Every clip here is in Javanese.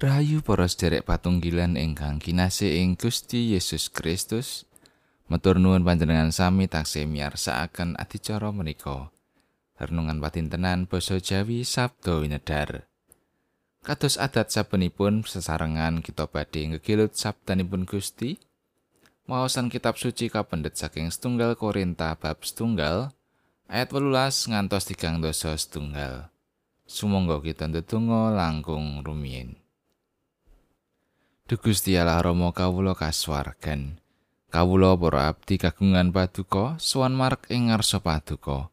Rahayu para sederek patunggilan ingkang kinasih ing Gusti Yesus Kristus. Metur nuwun panjenengan sami taksih miyarsakaken adicara menika. Renungan patintenan basa Jawi Sabdo Winedar. Kados adat sabenipun sesarengan kita badhe ngegilut sabdanipun Gusti. Maosan kitab suci kapendet saking setunggal Korinta bab setunggal ayat 18 ngantos tigang dosa setunggal. Sumangga kita ndedonga langkung rumiyin. Duh Gusti Allah Rama kawula kasuwargan. Kawula para abdi kagungan paduka sowan marek ing ngarsa paduka.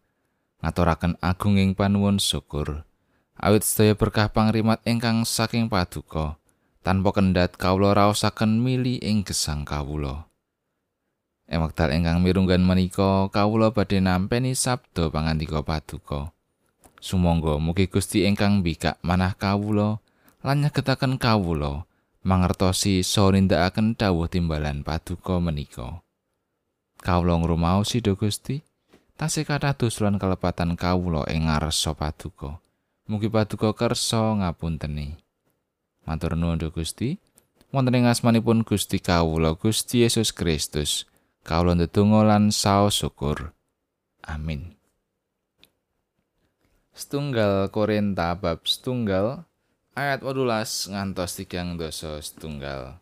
Ngaturaken agunging panuwun syukur. Awit sedaya berkah pangrimat ingkang saking paduka. Tanpa kendhat kawula raosaken mili ing gesang kawula. Ing wekdal ingkang mirunggan menika kawula badhe nampi sabda pangandika paduka. Sumangga mugi Gusti ingkang bikak manah kawula lan nyegetaken kawula mangertosi so nindakaken dawuh timbalan paduka menika. Kawula ngrumaosi do Gusti, tasih kathah dosulan kelepatan kawula ing ngarsa paduka. Mugi paduka kersa ngapunteni. Matur nuwun do Gusti. Wonten ing asmanipun Gusti kawula Gusti Yesus Kristus, kawula ndedonga lan saos syukur. Amin. Setunggal Korinta bab setunggal ayat 18 ngantos tigang dosa setunggal.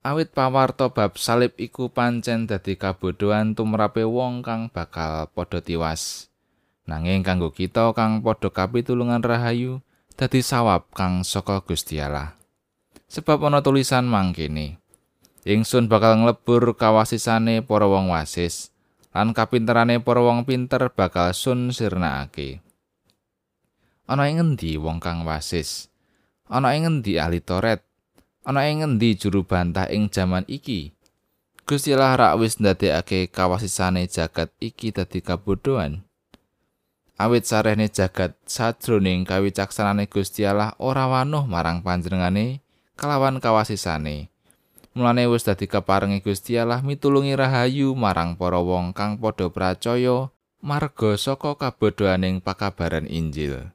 Awit pawarto bab salib iku pancen dadi kabodohan tumrape wong kang bakal padha tiwas. Nanging kanggo kita kang padha kapitulungan rahayu dadi sawab kang saka Gusti Allah. Sebab ana tulisan mangkene. Ingsun bakal nglebur kawasisane para wong wasis lan kapinterane para wong pinter bakal sun sirnakake. Ana ing ngendi wong kang wasis? Ana ing ngendi ahli toret? Ana ing ngendi juru bantah ing jaman iki? Gusti Allah rak wis ndadekake kawasisane jagat iki dadi kabodohan awit sarehne jagat sajroning kawicaksanane Gusti Allah ora wanuh marang panjenengane kelawan kawasisane. Mulane wis dadi keparengi Gusti Allah mitulungi rahayu marang para wong kang padha pracaya marga saka kabodohaning pakabaran Injil.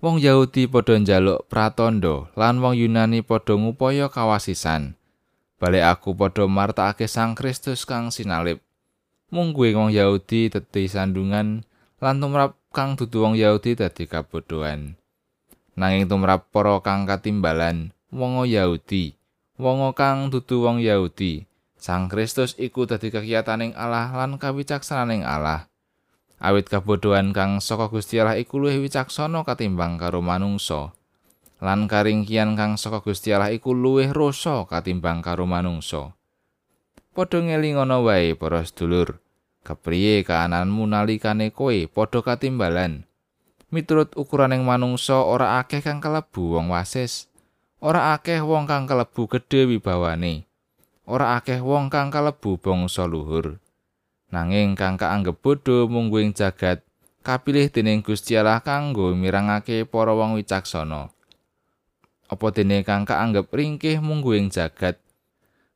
Wong Yahudi padha njaluk pratandha lan wong Yunani padha ngupaya kawasisan. Balik aku padha martakake Sang Kristus kang sinalib. Mung kuwi wong Yahudi dadi sandungan lan tumrap kang dudu wong Yahudi dadi kabodohan. Nanging tumrap para kang katimbalan wong Yahudi, wong kang dudu wong Yahudi, Sang Kristus iku dadi kekiyataning Allah lan kawicaksananing Allah. Awit kabodohan kang saka Gusti Allah iku luwih wicaksana katimbang karo manungsa. Lan karingkian kang saka Gusti Allah iku luwih rasa katimbang karo manungsa. Padha ngelingono wae para sedulur. Kepriye kaananmu nalikane kowe padha katimbalan? Miturut ukuraning manungsa ora akeh kang kalebu wong wasis. Ora akeh wong kang kalebu gedhe wibawane. Ora akeh wong kang kalebu bangsa luhur nanging kang kaanggep bodho mungguing jagat kapilih dening Gusti Allah kanggo mirangake para wong wicaksana. Apa dene kang kaanggep ringkih mungguing jagat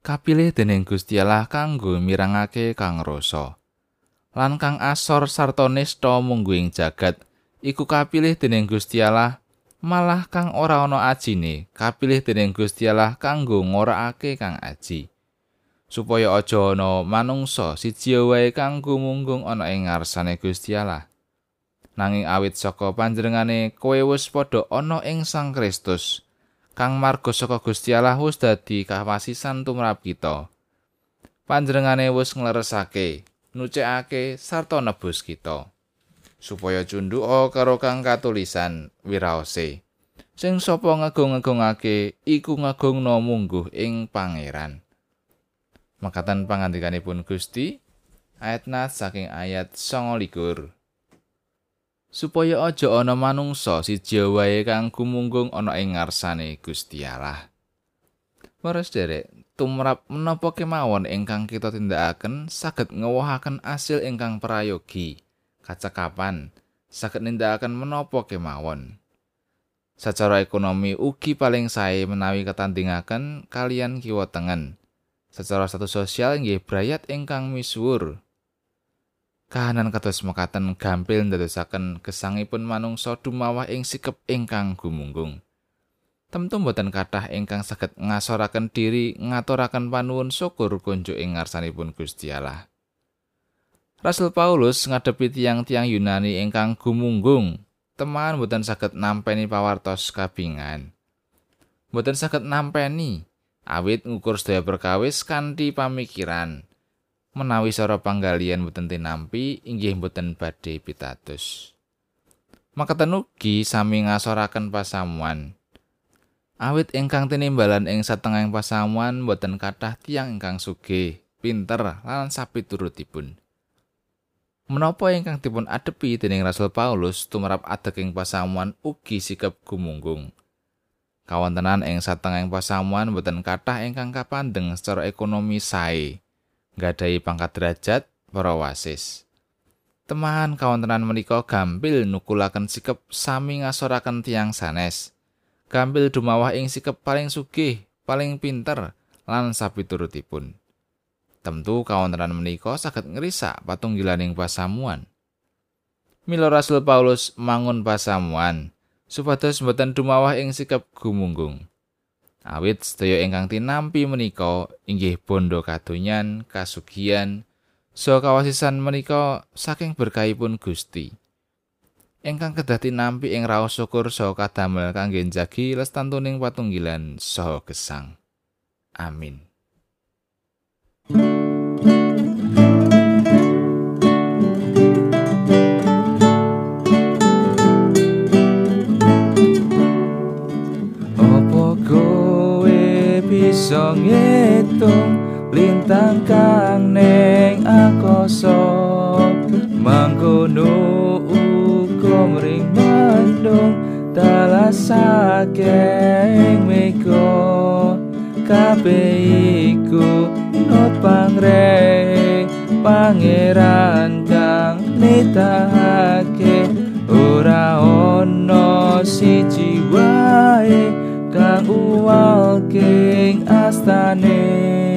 kapilih dening Gusti Allah kanggo mirangake kang rasa. Lan kang asor sarta nista mungguing jagat iku kapilih dening Gusti Allah malah kang ora ana ajine kapilih dening Gusti Allah kanggo ngorakake kang aji supaya aja ana manungsa siji wae kang gumunggung ana ing ngarsane Gusti Allah. Nanging awit saka panjenengane kowe wis padha ana ing Sang Kristus, kang marga saka Gusti Allah wis dadi kawasisan tumrap kita. Panjenengane wis ngleresake, nucekake sarta nebus kita. supaya cundhuka karo kang katulisan wiraose. Sing sapa ngagung-agungake iku ngagungna mungguh ing pangeran. Makatan pangandikanipun Gusti ayat saking ayat 29 supaya aja ana manungsa siji wae kang gumunggung ana ing ngarsane Gusti Allah. Para sederek, tumrap menapa kemawon ingkang kita tindakaken saged ngewohaken asil ingkang prayogi, kacakapan, saged nindakaken menapa kemawon. Sacara ekonomi ugi paling sae menawi ketandingaken kalian kiwa tengen. Secara status sosial nggih brayat ingkang misuwur. Kahanan kados mekaten gampil ndadosaken gesangipun manungsa dumawah ing sikep ingkang gumunggung. Temtu boten kathah ingkang saged ngasoraken diri ngaturaken panuwun syukur kunjuk ing ngarsanipun Gusti Allah. Rasul Paulus ngadepi tiang-tiang Yunani ingkang gumunggung, teman boten saged nampeni pawartos kabingan. Boten saged nampeni awit ngukur sedaya perkawis kanthi pamikiran. Menawi sara panggalian boten tinampi inggih boten badhe pitados. Makatan ugi sami ngasoraken pasamuan. Awit ingkang tinimbalan ing satengahing pasamuan boten kathah tiang ingkang sugih, pinter lan sapiturutipun. Menapa ingkang dipun adepi dening Rasul Paulus tumrap adeking pasamuan ugi sikap gumunggung. Kawontenan ing satengahing pasamuan boten kathah ingkang kapandeng secara ekonomi sae, nggadahi pangkat derajat para wasis. Teman kawontenan menika gampil nukulaken sikap sami ngasoraken tiang sanes. gampil dumawah ing sikep paling sugih, paling pinter lan sapiturutipun. Tentu kawontenan menika saged ngrisak patunggilaning pasamuan. Mila Rasul Paulus mangun pasamuan supados mboten dumawah ing sikep gumunggung. Awit sedaya ingkang tinampi menika inggih bondo kadonyan, kasugihan, so kawasisan menika saking berkahipun Gusti. ingkang kedah tinampi ing raos syukur saha kadamel kangge njagi lestantuning patunggilan saha gesang. Amin. Mangkono mring mandung talasake meko kabeh iku not pangre pangeran kang nitahake. Ora ono siji wae kang uwal king astane